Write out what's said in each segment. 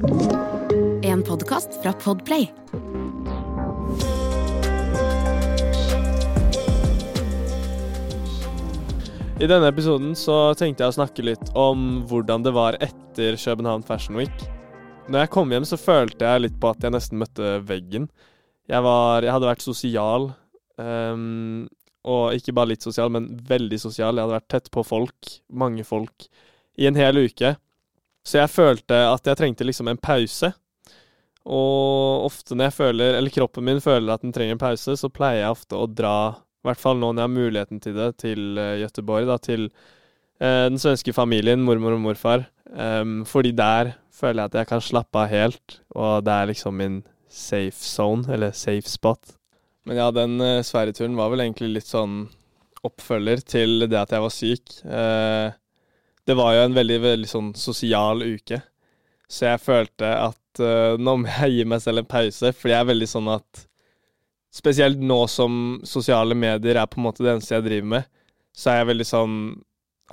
En podkast fra Podplay. I denne episoden så tenkte jeg å snakke litt om hvordan det var etter København Fashion Week. Når jeg kom hjem, så følte jeg litt på at jeg nesten møtte veggen. Jeg, var, jeg hadde vært sosial, um, og ikke bare litt sosial, men veldig sosial. Jeg hadde vært tett på folk, mange folk, i en hel uke. Så jeg følte at jeg trengte liksom en pause. Og ofte når jeg føler, eller kroppen min føler at den trenger en pause, så pleier jeg ofte å dra i hvert fall nå når jeg har muligheten til det, til Gøteborg. Da, til eh, den svenske familien, mormor og morfar. Um, fordi der føler jeg at jeg kan slappe av helt, og det er liksom min safe zone, eller safe spot. Men ja, den eh, Sverige-turen var vel egentlig litt sånn oppfølger til det at jeg var syk. Uh, det var jo en veldig, veldig sånn sosial uke, så jeg følte at uh, nå må jeg gi meg selv en pause, fordi jeg er veldig sånn at Spesielt nå som sosiale medier er på en måte det eneste jeg driver med, så er jeg veldig sånn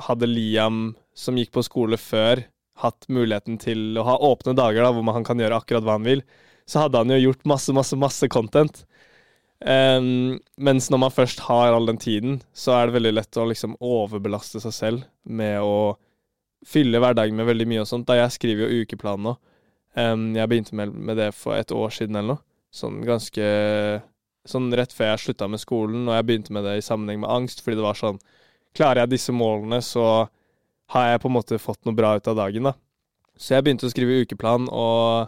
Hadde Liam, som gikk på skole før, hatt muligheten til å ha åpne dager da, hvor han kan gjøre akkurat hva han vil, så hadde han jo gjort masse, masse, masse content. Um, mens når man først har all den tiden, så er det veldig lett å liksom overbelaste seg selv med å fylle hverdagen med veldig mye og sånt. Da jeg skriver jo ukeplan nå. Um, jeg begynte med, med det for et år siden eller noe. Sånn ganske Sånn rett før jeg slutta med skolen, og jeg begynte med det i sammenheng med angst, fordi det var sånn Klarer jeg disse målene, så har jeg på en måte fått noe bra ut av dagen, da. Så jeg begynte å skrive ukeplan, og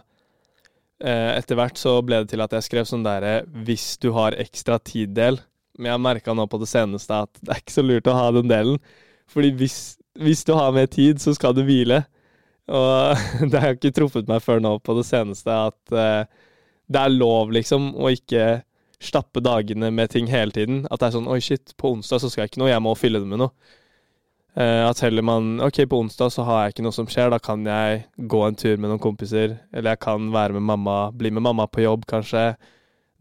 eh, etter hvert så ble det til at jeg skrev sånn derre 'hvis du har ekstra tid'-del. Men jeg merka nå på det seneste at det er ikke så lurt å ha den delen. Fordi hvis, hvis du har mer tid, så skal du hvile. Og det har ikke truffet meg før nå på det seneste at eh, det er lov, liksom, å ikke stappe dagene med ting hele tiden. At det er sånn Oi, shit, på onsdag så skal jeg ikke noe, jeg må fylle det med noe. Uh, at heller man OK, på onsdag så har jeg ikke noe som skjer, da kan jeg gå en tur med noen kompiser. Eller jeg kan være med mamma, bli med mamma på jobb, kanskje.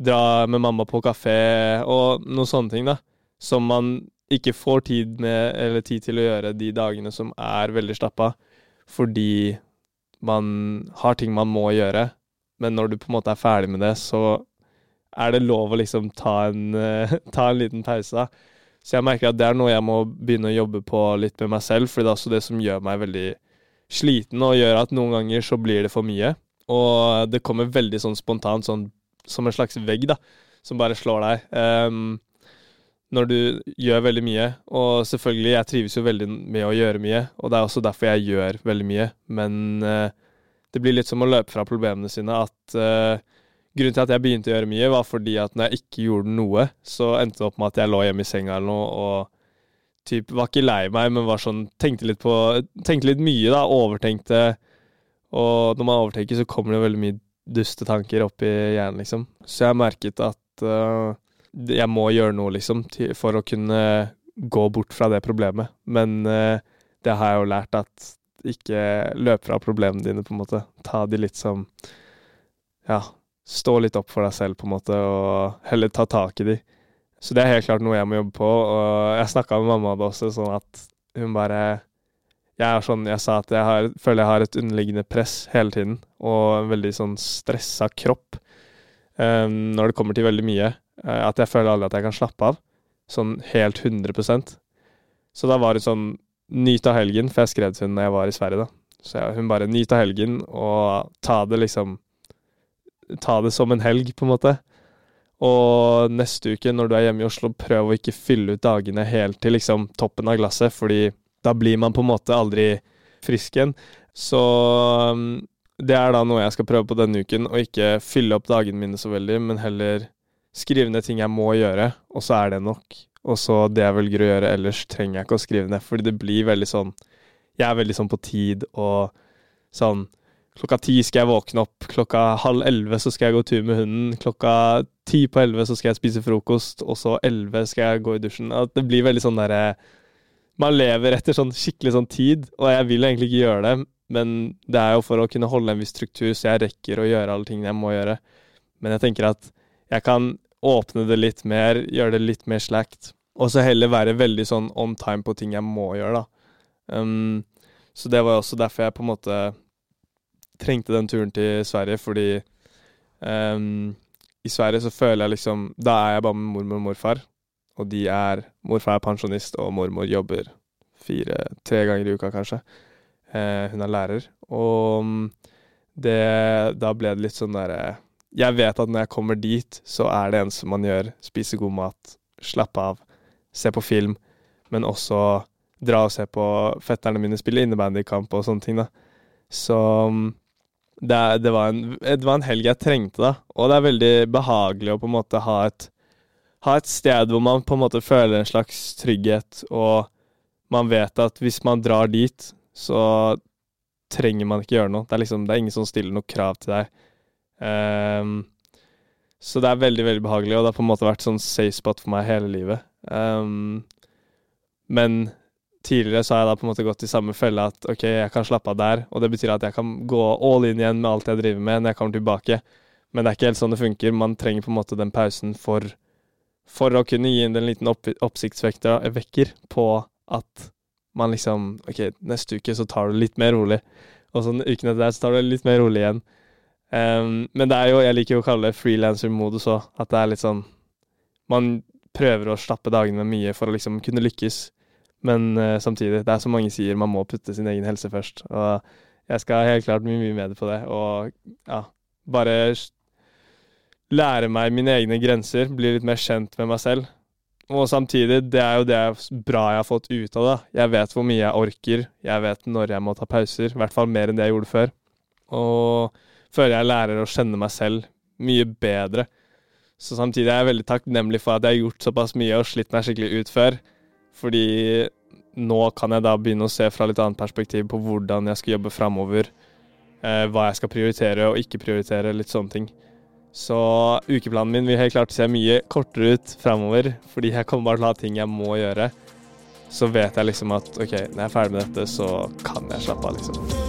Dra med mamma på kafé, og noen sånne ting, da. Som man ikke får tid med, eller tid til å gjøre de dagene som er veldig stappa, fordi man har ting man må gjøre. Men når du på en måte er ferdig med det, så er det lov å liksom ta en, uh, ta en liten pause. da. Så jeg merker at det er noe jeg må begynne å jobbe på litt med meg selv, for det er også det som gjør meg veldig sliten, og gjør at noen ganger så blir det for mye. Og det kommer veldig sånn spontant, sånn som en slags vegg, da, som bare slår deg. Um, når du gjør veldig mye. Og selvfølgelig, jeg trives jo veldig med å gjøre mye, og det er også derfor jeg gjør veldig mye. Men uh, det blir litt som å løpe fra problemene sine, at uh, Grunnen til at jeg begynte å gjøre mye, var fordi at når jeg ikke gjorde noe, så endte det opp med at jeg lå hjemme i senga eller noe og typ var ikke lei meg, men var sånn Tenkte litt på Tenkte litt mye, da. Overtenkte. Og når man overtenker, så kommer det veldig mye dustetanker opp i hjernen, liksom. Så jeg merket at uh, jeg må gjøre noe, liksom, for å kunne gå bort fra det problemet. Men uh, det har jeg jo lært at ikke løp fra problemene dine, på en måte. Ta de litt som Ja, stå litt opp for deg selv, på en måte, og heller ta tak i de. Så det er helt klart noe jeg må jobbe på, og jeg snakka med mamma det også, sånn at hun bare Jeg er sånn, jeg sa at jeg har, føler jeg har et underliggende press hele tiden, og en veldig sånn stressa kropp um, når det kommer til veldig mye. Uh, at jeg føler aldri at jeg kan slappe av. Sånn helt 100% Så da var det sånn Nyt av helgen, for jeg skrev til henne når jeg var i Sverige, da. Så jeg, hun bare nyt av helgen, og ta det liksom ta det som en helg, på en måte. Og neste uke, når du er hjemme i Oslo, prøv å ikke fylle ut dagene helt til liksom toppen av glasset, fordi da blir man på en måte aldri frisk igjen. Så um, det er da noe jeg skal prøve på denne uken, å ikke fylle opp dagene mine så veldig, men heller skrive ned ting jeg må gjøre, og så er det nok. Og så det jeg velger å gjøre ellers, trenger jeg ikke å skrive ned, fordi det blir veldig sånn Jeg er veldig sånn på tid og sånn Klokka ti skal jeg våkne opp, klokka halv elleve så skal jeg gå tur med hunden, klokka ti på elleve så skal jeg spise frokost, og så elleve skal jeg gå i dusjen. At det blir veldig sånn derre Man lever etter sånn skikkelig sånn tid, og jeg vil egentlig ikke gjøre det, men det er jo for å kunne holde en viss struktur, så jeg rekker å gjøre alle tingene jeg må gjøre. Men jeg tenker at jeg kan åpne det litt mer, gjøre det litt mer slakt, og så heller være veldig sånn on time på ting jeg må gjøre, da. Um, så det var også derfor jeg på en måte trengte den turen til Sverige fordi um, i Sverige så føler jeg liksom Da er jeg bare med mormor og morfar, og de er Morfar er pensjonist, og mormor jobber fire-tre ganger i uka, kanskje. Uh, hun er lærer. Og mm, det Da ble det litt sånn derre Jeg vet at når jeg kommer dit, så er det eneste man gjør, spise god mat, slappe av, se på film, men også dra og se på fetterne mine spille innebandykamp og sånne ting, da. Så mm, det, det, var en, det var en helg jeg trengte, da. Og det er veldig behagelig å på en måte ha et, ha et sted hvor man på en måte føler en slags trygghet, og man vet at hvis man drar dit, så trenger man ikke gjøre noe. Det er liksom, det er ingen som stiller noe krav til deg. Um, så det er veldig, veldig behagelig, og det har på en måte vært sånn safe spot for meg hele livet. Um, men tidligere så har jeg da på en måte gått i samme felle at ok, jeg kan slappe av der, og det betyr at jeg kan gå all in igjen med alt jeg driver med når jeg kommer tilbake. Men det er ikke helt sånn det funker. Man trenger på en måte den pausen for, for å kunne gi inn en liten opp, oppsiktsvekker på at man liksom Ok, neste uke så tar du det litt mer rolig, og så uken etter der så tar du det litt mer rolig igjen. Um, men det er jo, jeg liker jo å kalle det frilanser-modus òg, at det er litt sånn Man prøver å slappe dagene mye for å liksom kunne lykkes. Men uh, samtidig, det er som mange sier, man må putte sin egen helse først. Og jeg skal helt klart bli mye med på det. Og ja, bare lære meg mine egne grenser, bli litt mer kjent med meg selv. Og samtidig, det er jo det bra jeg har fått ut av det. Jeg vet hvor mye jeg orker, jeg vet når jeg må ta pauser. I hvert fall mer enn det jeg gjorde før. Og føler jeg lærer å kjenne meg selv mye bedre. Så samtidig er jeg veldig takknemlig for at jeg har gjort såpass mye og slitt meg skikkelig ut før. Fordi nå kan jeg da begynne å se fra litt annet perspektiv på hvordan jeg skal jobbe framover. Eh, hva jeg skal prioritere og ikke prioritere, litt sånne ting. Så ukeplanen min vil helt klart se mye kortere ut framover, fordi jeg kommer bare til å ha ting jeg må gjøre. Så vet jeg liksom at OK, når jeg er ferdig med dette, så kan jeg slappe av, liksom.